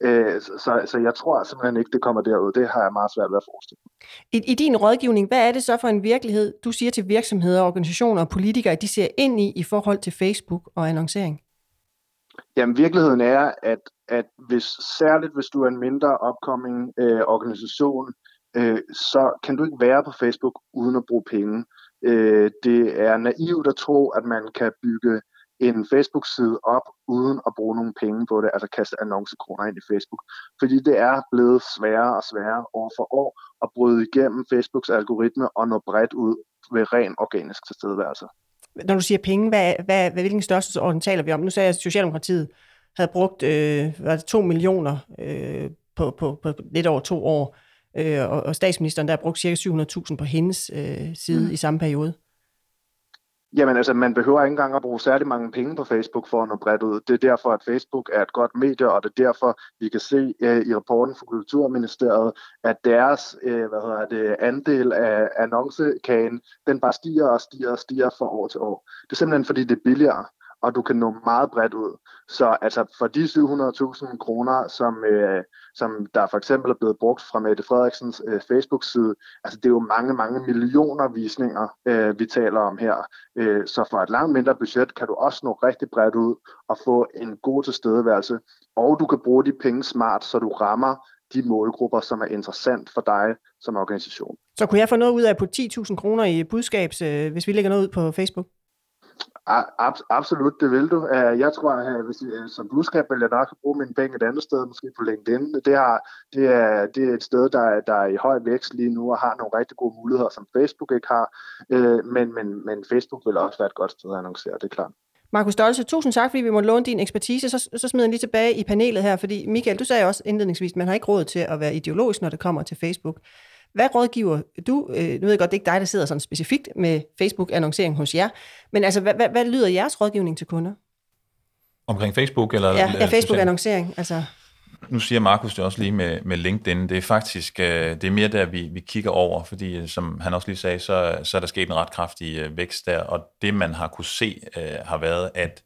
Øh, så, så jeg tror simpelthen ikke, det kommer derud. Det har jeg meget svært ved at forestille mig. I, I din rådgivning, hvad er det så for en virkelighed, du siger til virksomheder, organisationer og politikere, at de ser ind i i forhold til Facebook og annoncering? Jamen, virkeligheden er, at, at hvis, særligt hvis du er en mindre upcoming øh, organisation, øh, så kan du ikke være på Facebook uden at bruge penge. Øh, det er naivt at tro, at man kan bygge en Facebook-side op, uden at bruge nogle penge på det, altså kaste annoncekroner ind i Facebook. Fordi det er blevet sværere og sværere år for år at bryde igennem Facebooks algoritme og nå bredt ud ved ren organisk tilstedeværelse. Når du siger penge, hvad, hvad, hvilken størrelsesorden taler vi om? Nu sagde jeg, at Socialdemokratiet havde brugt øh, var det 2 millioner øh, på, på, på lidt over to år, øh, og, og statsministeren der har brugt cirka 700.000 på hendes øh, side mm. i samme periode. Jamen altså, man behøver ikke engang at bruge særlig mange penge på Facebook for at nå bredt ud. Det er derfor, at Facebook er et godt medie, og det er derfor, vi kan se uh, i rapporten fra Kulturministeriet, at deres uh, hvad hedder det, andel af annoncekagen, den bare stiger og stiger og stiger fra år til år. Det er simpelthen, fordi det er billigere og du kan nå meget bredt ud. Så altså for de 700.000 kroner, som, øh, som der for eksempel er blevet brugt fra Mette Frederiksens øh, Facebook-side, altså det er jo mange, mange millioner visninger, øh, vi taler om her. Øh, så for et langt mindre budget kan du også nå rigtig bredt ud og få en god tilstedeværelse. Og du kan bruge de penge smart, så du rammer de målgrupper, som er interessant for dig som organisation. Så kunne jeg få noget ud af på 10.000 kroner i budskabs, øh, hvis vi lægger noget ud på Facebook? Ab- absolut, det vil du. Øh, jeg tror, at øh, hvis, øh, som budskab vil jeg nok bruge mine penge et andet sted, måske på LinkedIn. Det, har, det, er, det er et sted, der, der er i høj vækst lige nu og har nogle rigtig gode muligheder, som Facebook ikke har. Men, men, men Facebook vil også være et godt sted at annoncere, det er klart. Markus Stolse, tusind tak, fordi vi måtte låne din ekspertise. Så, så smider jeg lige tilbage i panelet her, fordi Michael, du sagde også indledningsvis, at man har ikke råd til at være ideologisk, når det kommer til Facebook. Hvad rådgiver du? Øh, nu ved jeg godt, det er ikke dig, der sidder sådan specifikt med Facebook-annoncering hos jer, men altså, hvad, hvad, hvad lyder jeres rådgivning til kunder? Omkring Facebook? Eller, ja, ja Facebook-annoncering. Altså. Nu siger Markus det også lige med, med LinkedIn. Det er faktisk øh, det er mere der, vi, vi kigger over, fordi øh, som han også lige sagde, så, så er der sket en ret kraftig vækst der, og det man har kunne se, har været, at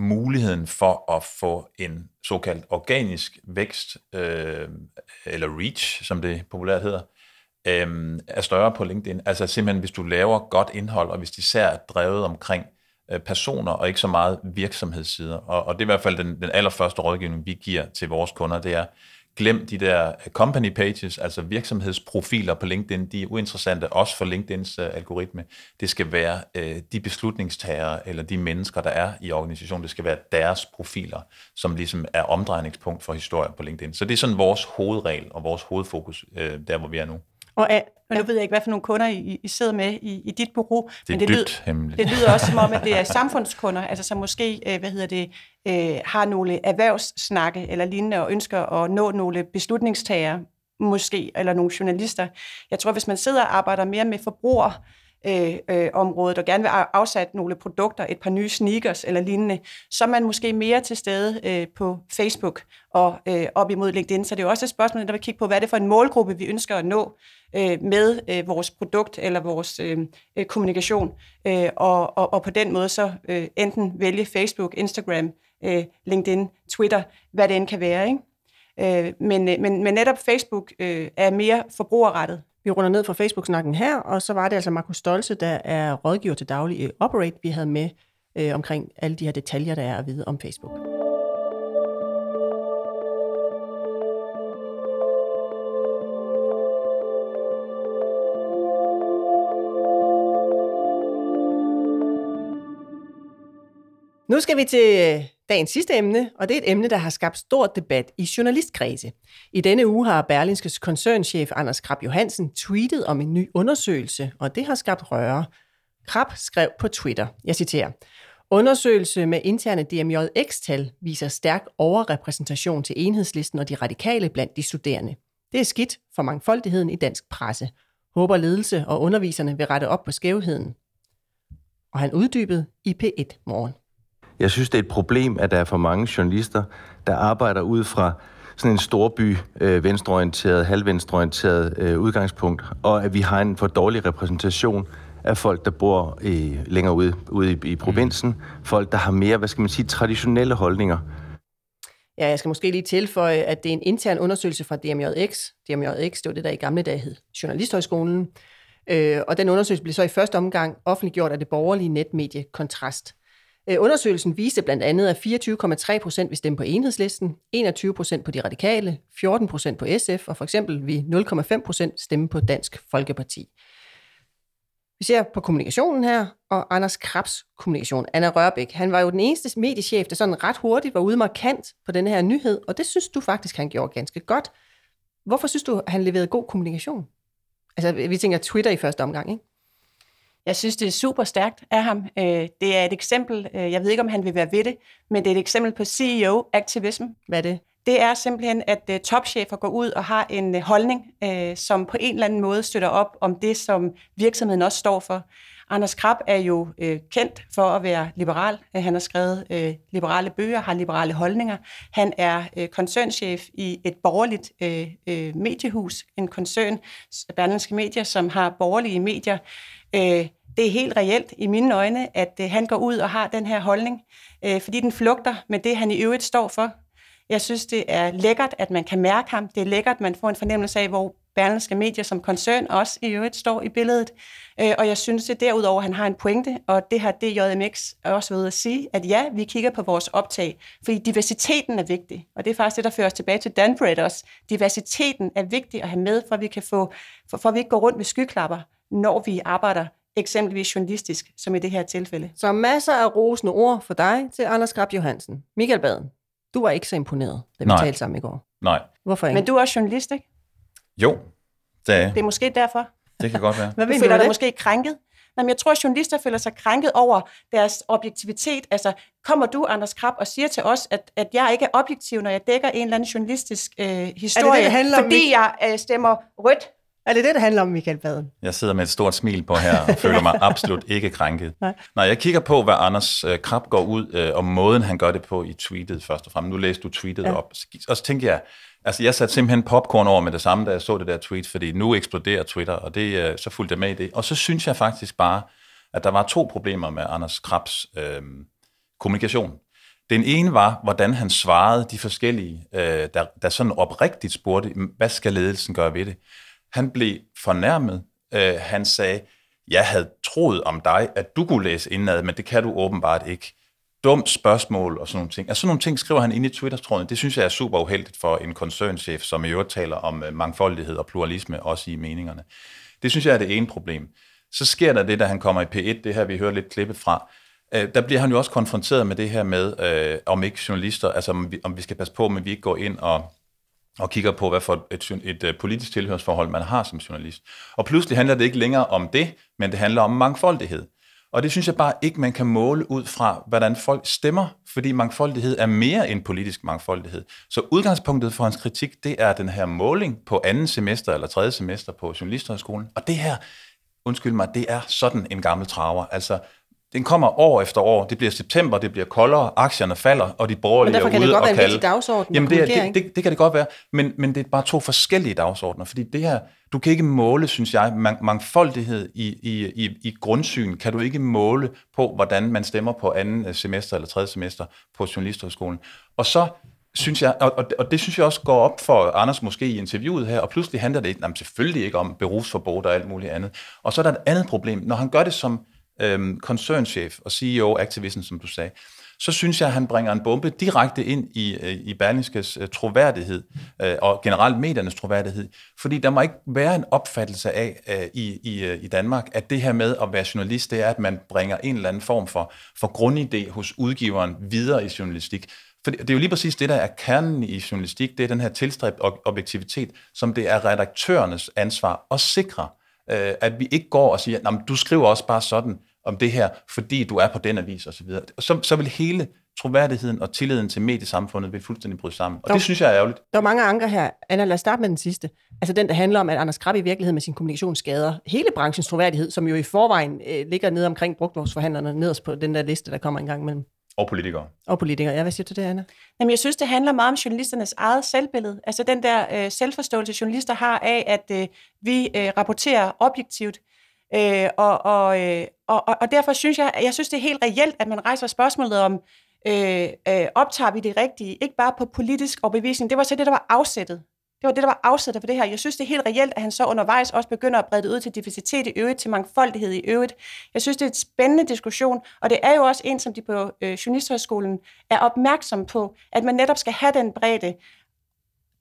muligheden for at få en såkaldt organisk vækst, øh, eller reach, som det populært hedder, øhm, er større på LinkedIn. Altså simpelthen, hvis du laver godt indhold, og hvis de især er drevet omkring øh, personer, og ikke så meget virksomhedssider. Og, og det er i hvert fald den, den allerførste rådgivning, vi giver til vores kunder, det er, glem de der øh, company pages, altså virksomhedsprofiler på LinkedIn, de er uinteressante også for LinkedIns uh, algoritme. Det skal være uh, de beslutningstagere eller de mennesker, der er i organisationen, det skal være deres profiler, som ligesom er omdrejningspunkt for historier på LinkedIn. Så det er sådan vores hovedregel og vores hovedfokus, uh, der hvor vi er nu. Og men nu ved jeg ikke, hvad for nogle kunder I, I sidder med i, i dit bureau. Det er men det dybt lyder, Det lyder også som om, at det er samfundskunder, altså som måske øh, hvad hedder det, øh, har nogle erhvervssnakke eller lignende og ønsker at nå nogle beslutningstagere, måske, eller nogle journalister. Jeg tror, hvis man sidder og arbejder mere med forbruger, øh, øh, området og gerne vil afsætte nogle produkter, et par nye sneakers eller lignende, så er man måske mere til stede øh, på Facebook og øh, op imod LinkedIn. Så det er jo også et spørgsmål, der vil kigge på, hvad er det for en målgruppe, vi ønsker at nå øh, med øh, vores produkt eller vores øh, øh kommunikation. Øh, og, og, og på den måde så øh, enten vælge Facebook, Instagram, øh, LinkedIn, Twitter, hvad det end kan være. Ikke? Øh, men, øh, men, men netop Facebook øh, er mere forbrugerrettet. Vi runder ned fra Facebook-snakken her, og så var det altså Markus Stolse, der er rådgiver til daglig i Operate, vi havde med øh, omkring alle de her detaljer, der er at vide om Facebook. Nu skal vi til dagens sidste emne, og det er et emne, der har skabt stor debat i journalistkredse. I denne uge har Berlinskes koncernchef Anders Krab Johansen tweetet om en ny undersøgelse, og det har skabt røre. Krab skrev på Twitter, jeg citerer, Undersøgelse med interne DMJX-tal viser stærk overrepræsentation til enhedslisten og de radikale blandt de studerende. Det er skidt for mangfoldigheden i dansk presse. Håber ledelse og underviserne vil rette op på skævheden. Og han uddybede i P1 morgen. Jeg synes, det er et problem, at der er for mange journalister, der arbejder ud fra sådan en storby, øh, venstreorienteret, halvvenstreorienteret øh, udgangspunkt, og at vi har en for dårlig repræsentation af folk, der bor øh, længere ude, ude i, i provinsen, mm. folk, der har mere, hvad skal man sige, traditionelle holdninger. Ja, jeg skal måske lige tilføje, at det er en intern undersøgelse fra DMJX. DMJX, det var det, der i gamle dage hed Journalisthøjskolen. Øh, og den undersøgelse blev så i første omgang offentliggjort af det borgerlige netmedie Kontrast. Øh, undersøgelsen viste blandt andet, at 24,3 procent vil stemme på enhedslisten, 21 procent på de radikale, 14 procent på SF, og for eksempel vi 0,5 procent stemme på Dansk Folkeparti. Vi ser på kommunikationen her, og Anders Krabs kommunikation. Anna Rørbæk, han var jo den eneste mediechef, der sådan ret hurtigt var ude markant på den her nyhed, og det synes du faktisk, han gjorde ganske godt. Hvorfor synes du, han leverede god kommunikation? Altså, vi tænker Twitter i første omgang, ikke? Jeg synes, det er super stærkt af ham. Øh, det er et eksempel, øh, jeg ved ikke, om han vil være ved det, men det er et eksempel på CEO-aktivism. Hvad er det? Det er simpelthen, at øh, topchefer går ud og har en holdning, som på en eller anden måde støtter op om det, som virksomheden også står for. Anders Krab er jo kendt for at være liberal. Han har skrevet liberale bøger, har liberale holdninger. Han er koncernchef i et borgerligt mediehus, en koncern, Berlingske Medier, som har borgerlige medier. Øh, det er helt reelt i mine øjne, at øh, han går ud og har den her holdning, øh, fordi den flugter med det, han i øvrigt står for. Jeg synes, det er lækkert, at man kan mærke ham. Det er lækkert, at man får en fornemmelse af, hvor Berlingske Medier som koncern også i øvrigt står i billedet. Øh, og jeg synes at derudover, at han har en pointe, og det har DJMX også ved at sige, at ja, vi kigger på vores optag, fordi diversiteten er vigtig. Og det er faktisk det, der fører os tilbage til Danbred også. Diversiteten er vigtig at have med, for at vi, kan få, for, for at vi ikke går rundt med skyklapper når vi arbejder eksempelvis journalistisk, som i det her tilfælde. Så masser af rosende ord for dig til Anders Grab Johansen. Michael Baden, du var ikke så imponeret, da vi Nej. talte sammen i går. Nej. Hvorfor ikke? Men du er også journalist, ikke? Jo, det er Det er måske derfor. Det kan godt være. Hvad du føler dig måske krænket? Jamen, jeg tror, at journalister føler sig krænket over deres objektivitet. Altså, kommer du, Anders Krab, og siger til os, at, at jeg ikke er objektiv, når jeg dækker en eller anden journalistisk øh, historie, er det det, det fordi om, jeg øh, stemmer rødt er det det, det handler om, Michael Baden? Jeg sidder med et stort smil på her og føler mig absolut ikke krænket. Nej. Nej, jeg kigger på, hvad Anders øh, Krab går ud, øh, og måden han gør det på i tweetet først og fremmest. Nu læste du tweetet ja. op. Og så tænker jeg, altså jeg satte simpelthen popcorn over med det samme, da jeg så det der tweet, fordi nu eksploderer Twitter, og det, øh, så fulgte jeg med i det. Og så synes jeg faktisk bare, at der var to problemer med Anders Krabs øh, kommunikation. Den ene var, hvordan han svarede de forskellige, øh, der, der sådan oprigtigt spurgte, hvad skal ledelsen gøre ved det? Han blev fornærmet. Øh, han sagde, jeg havde troet om dig, at du kunne læse indad, men det kan du åbenbart ikke. Dumt spørgsmål og sådan nogle ting. Altså sådan nogle ting skriver han ind i Twitter-tråden. Det synes jeg er super uheldigt for en koncernchef, som i øvrigt taler om øh, mangfoldighed og pluralisme, også i meningerne. Det synes jeg er det ene problem. Så sker der det, da han kommer i P1, det her vi hører lidt klippet fra, øh, der bliver han jo også konfronteret med det her med, øh, om ikke journalister, altså om vi, om vi skal passe på, men vi ikke går ind og og kigger på, hvad for et, et, et politisk tilhørsforhold man har som journalist. Og pludselig handler det ikke længere om det, men det handler om mangfoldighed. Og det synes jeg bare ikke, man kan måle ud fra, hvordan folk stemmer, fordi mangfoldighed er mere end politisk mangfoldighed. Så udgangspunktet for hans kritik, det er den her måling på anden semester eller tredje semester på Journalisthøjskolen. Og det her, undskyld mig, det er sådan en gammel traver. Altså, den kommer år efter år. Det bliver september, det bliver koldere, aktierne falder, og de borgerlige er ude og kalde. Men derfor kan det godt være en vigtig dagsorden. Jamen, det, er, det, det, det kan det godt være, men, men det er bare to forskellige dagsordner, fordi det her, du kan ikke måle, synes jeg, mangfoldighed i, i, i, i grundsyn, kan du ikke måle på, hvordan man stemmer på anden semester eller tredje semester på Journalisthøjskolen. Og så synes jeg, og, og det synes jeg også går op for Anders måske i interviewet her, og pludselig handler det jamen, selvfølgelig ikke om berufsforbud og alt muligt andet. Og så er der et andet problem. Når han gør det som øhm, koncernchef og CEO-aktivisten, som du sagde, så synes jeg, at han bringer en bombe direkte ind i, øh, i Berlingskes øh, troværdighed øh, og generelt mediernes troværdighed. Fordi der må ikke være en opfattelse af øh, i, i, i Danmark, at det her med at være journalist, det er, at man bringer en eller anden form for, for grundidé hos udgiveren videre i journalistik. For det er jo lige præcis det, der er kernen i journalistik, det er den her tilstræbt objektivitet, som det er redaktørernes ansvar at sikre, at vi ikke går og siger, du skriver også bare sådan, om det her, fordi du er på den avis og så videre. Så, så vil hele troværdigheden og tilliden til mediesamfundet vil fuldstændig bryde sammen. Og der, det synes jeg er ærgerligt. Der er mange andre her. Anna, lad os starte med den sidste. Altså den, der handler om, at Anders Krabbe i virkeligheden med sin kommunikation skader hele branchens troværdighed, som jo i forvejen øh, ligger nede omkring brugtvognsforhandlerne, nederst på den der liste, der kommer en gang imellem. Og politikere. Og politikere. Ja, hvad siger du det, Anna? Jamen, jeg synes, det handler meget om journalisternes eget selvbillede. Altså den der øh, selvforståelse, journalister har af, at øh, vi øh, rapporterer objektivt. Øh, og, og, øh, og, og derfor synes jeg, jeg synes, det er helt reelt, at man rejser spørgsmålet om, øh, øh, optager vi det rigtige, ikke bare på politisk overbevisning. Det var så det, der var afsættet. Det var det, der var afsættet for det her. Jeg synes, det er helt reelt, at han så undervejs også begynder at brede det ud til diversitet i øvrigt, til mangfoldighed i øvrigt. Jeg synes, det er en spændende diskussion, og det er jo også en, som de på øh, Journalisthøjskolen er opmærksom på, at man netop skal have den bredde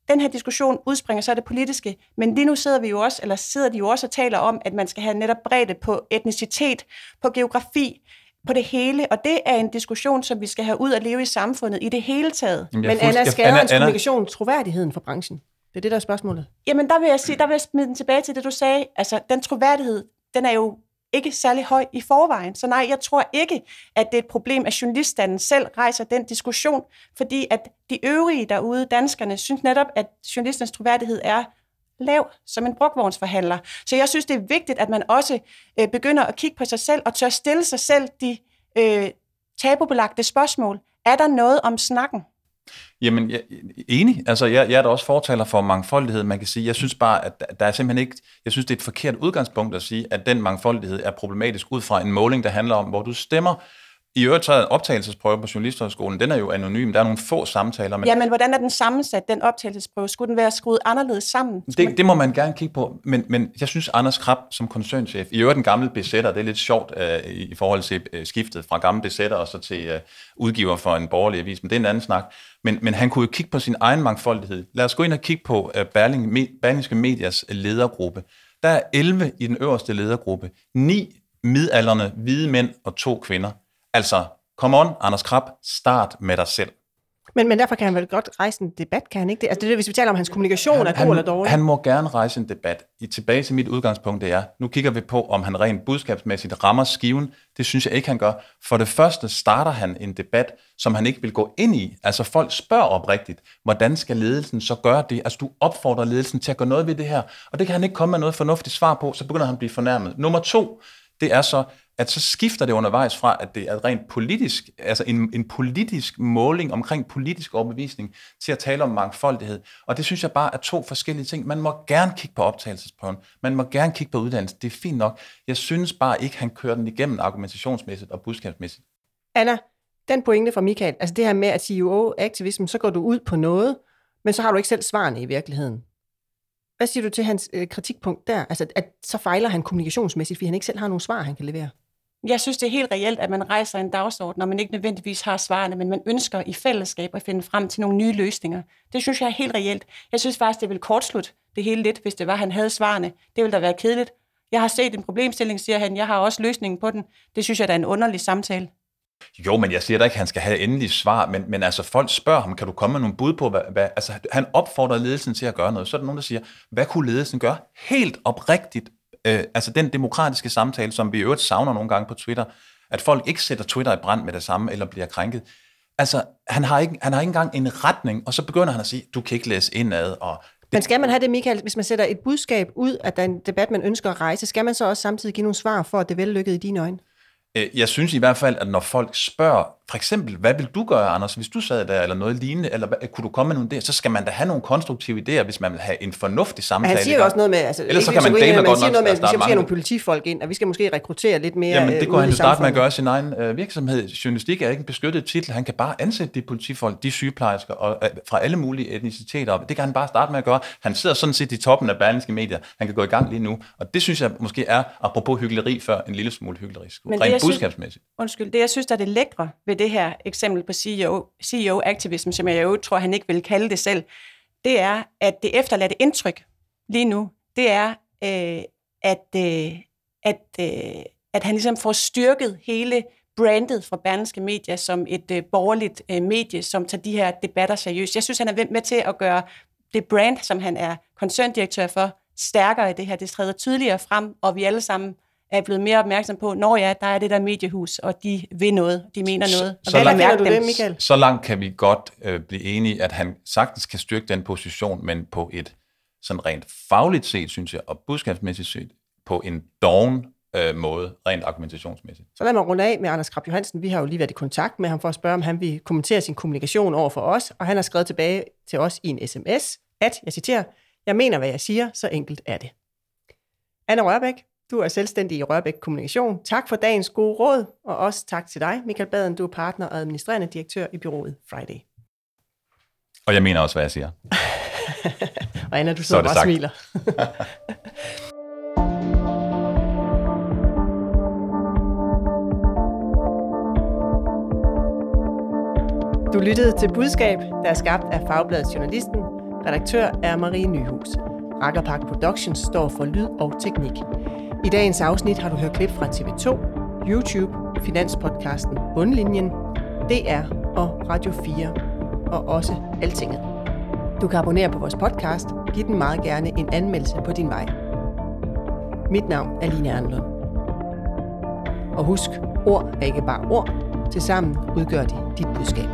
den her diskussion udspringer så af det politiske, men lige nu sidder vi jo også, eller sidder de jo også og taler om, at man skal have netop bredde på etnicitet, på geografi, på det hele, og det er en diskussion, som vi skal have ud at leve i samfundet i det hele taget. Men Anna, skader Anna, Anna. kommunikation troværdigheden for branchen? Det er det, der er spørgsmålet. Jamen, der vil jeg sige, der vil jeg smide den tilbage til det, du sagde. Altså, den troværdighed, den er jo ikke særlig høj i forvejen. Så nej, jeg tror ikke, at det er et problem, at journaliststanden selv rejser den diskussion, fordi at de øvrige derude, danskerne, synes netop, at journalistens troværdighed er lav som en brugvognsforhandler. Så jeg synes, det er vigtigt, at man også øh, begynder at kigge på sig selv og tør stille sig selv de øh, tabubelagte spørgsmål. Er der noget om snakken? Jamen, jeg, enig. Altså, jeg, jeg er da også fortaler for mangfoldighed. Man kan sige, jeg synes bare, at der er simpelthen ikke... Jeg synes, det er et forkert udgangspunkt at sige, at den mangfoldighed er problematisk ud fra en måling, der handler om, hvor du stemmer i øvrigt så er optagelsesprøve på Journalisthøjskolen, den er jo anonym. Der er nogle få samtaler. Men... Ja, men hvordan er den sammensat, den optagelsesprøve? Skulle den være skruet anderledes sammen? Det, det må man gerne kigge på. Men, men jeg synes, Anders Krab som koncernchef, i øvrigt den gamle besætter, det er lidt sjovt uh, i forhold til uh, skiftet fra gamle besætter og så til uh, udgiver for en borgerlig avis, men det er en anden snak. Men, men han kunne jo kigge på sin egen mangfoldighed. Lad os gå ind og kigge på uh, Berling, Me, Berlingske Medias ledergruppe. Der er 11 i den øverste ledergruppe. 9 midalderne hvide mænd og to kvinder. Altså, come on, Anders Krab, start med dig selv. Men, men derfor kan han vel godt rejse en debat, kan han ikke det? Altså det er det, hvis vi taler om hans kommunikation han, er god han, eller dårlig. Han må gerne rejse en debat. I, tilbage til mit udgangspunkt, det er, nu kigger vi på, om han rent budskabsmæssigt rammer skiven. Det synes jeg ikke, han gør. For det første starter han en debat, som han ikke vil gå ind i. Altså folk spørger oprigtigt, hvordan skal ledelsen så gøre det? Altså du opfordrer ledelsen til at gøre noget ved det her, og det kan han ikke komme med noget fornuftigt svar på, så begynder han at blive fornærmet. Nummer to, det er så, at så skifter det undervejs fra, at det er rent politisk, altså en, en politisk måling omkring politisk overbevisning, til at tale om mangfoldighed. Og det synes jeg bare er to forskellige ting. Man må gerne kigge på optagelsesprøven. Man må gerne kigge på uddannelse. Det er fint nok. Jeg synes bare ikke, han kører den igennem argumentationsmæssigt og budskabsmæssigt. Anna, den pointe fra Michael, altså det her med at CEO-aktivism, så går du ud på noget, men så har du ikke selv svarene i virkeligheden. Hvad siger du til hans øh, kritikpunkt der? Altså, at så fejler han kommunikationsmæssigt, fordi han ikke selv har nogen svar, han kan levere. Jeg synes, det er helt reelt, at man rejser en dagsorden, når man ikke nødvendigvis har svarene, men man ønsker i fællesskab at finde frem til nogle nye løsninger. Det synes jeg er helt reelt. Jeg synes faktisk, det ville kortslutte det hele lidt, hvis det var, at han havde svarene. Det ville da være kedeligt. Jeg har set en problemstilling, siger han. Jeg har også løsningen på den. Det synes jeg, der er en underlig samtale. Jo, men jeg siger da ikke, at han skal have endelig svar, men, men altså folk spørger ham, kan du komme med nogle bud på, hvad, hvad, altså han opfordrer ledelsen til at gøre noget. Så er der nogen, der siger, hvad kunne ledelsen gøre? Helt oprigtigt Øh, altså den demokratiske samtale, som vi i øvrigt savner nogle gange på Twitter, at folk ikke sætter Twitter i brand med det samme, eller bliver krænket. Altså, han har, ikke, han har ikke engang en retning, og så begynder han at sige, du kan ikke læse indad, og Men skal man have det, Michael, hvis man sætter et budskab ud af den debat, man ønsker at rejse, skal man så også samtidig give nogle svar for, at det er vellykket i dine øjne? Øh, Jeg synes i hvert fald, at når folk spørger, for eksempel, hvad vil du gøre, Anders, hvis du sad der, eller noget lignende, eller hvad, kunne du komme med nogle idéer, så skal man da have nogle konstruktive idéer, hvis man vil have en fornuftig samtale. han siger jo også noget med, altså, Ellers så kan man men godt han siger nok, noget med, at vi skal måske have nogle politifolk ind, og vi skal måske rekruttere lidt mere Jamen, det øh, kunne ude han jo starte med at gøre sin egen øh, virksomhed. Journalistik er ikke en beskyttet titel. Han kan bare ansætte de politifolk, de sygeplejersker og, øh, fra alle mulige etniciteter. Det kan han bare starte med at gøre. Han sidder sådan set i toppen af berlingske medier. Han kan gå i gang lige nu. Og det synes jeg måske er, apropos hyggeleri før, en lille smule hyklerisk. Men det, Jeg synes- budskabsmæssigt. Undskyld, det jeg synes, der er det lækre ved det her eksempel på CEO, CEO-aktivism, som jeg jo tror, han ikke vil kalde det selv, det er, at det efterladte indtryk lige nu, det er, øh, at, øh, at, øh, at han ligesom får styrket hele brandet fra Berlingske Media som et øh, borgerligt øh, medie, som tager de her debatter seriøst. Jeg synes, han er med til at gøre det brand, som han er koncerndirektør for, stærkere i det her. Det træder tydeligere frem, og vi alle sammen er blevet mere opmærksom på, når ja, der er det der mediehus, og de vil noget, de mener noget. Og så at langt- du dem. det, Michael? Så langt kan vi godt øh, blive enige, at han sagtens kan styrke den position, men på et sådan rent fagligt set, synes jeg, og budskabsmæssigt set, på en doven øh, måde, rent argumentationsmæssigt. Så lad mig runde af med Anders Krab Johansen. Vi har jo lige været i kontakt med ham for at spørge, om han vil kommentere sin kommunikation over for os, og han har skrevet tilbage til os i en sms, at, jeg citerer, jeg mener, hvad jeg siger, så enkelt er det. Anna Rørbæk, du er selvstændig i Rørbæk Kommunikation. Tak for dagens gode råd, og også tak til dig, Michael Baden. Du er partner og administrerende direktør i byrået Friday. Og jeg mener også, hvad jeg siger. Og Anna, du Så sidder er bare og smiler. Du lyttede til Budskab, der er skabt af Fagbladets Journalisten. Redaktør er Marie Nyhus. Rakkerpark Productions står for lyd og teknik. I dagens afsnit har du hørt klip fra TV2, YouTube, Finanspodcasten Bundlinjen, DR og Radio 4, og også Altinget. Du kan abonnere på vores podcast. Giv den meget gerne en anmeldelse på din vej. Mit navn er Line Ernlund. Og husk, ord er ikke bare ord. Tilsammen udgør de dit budskab.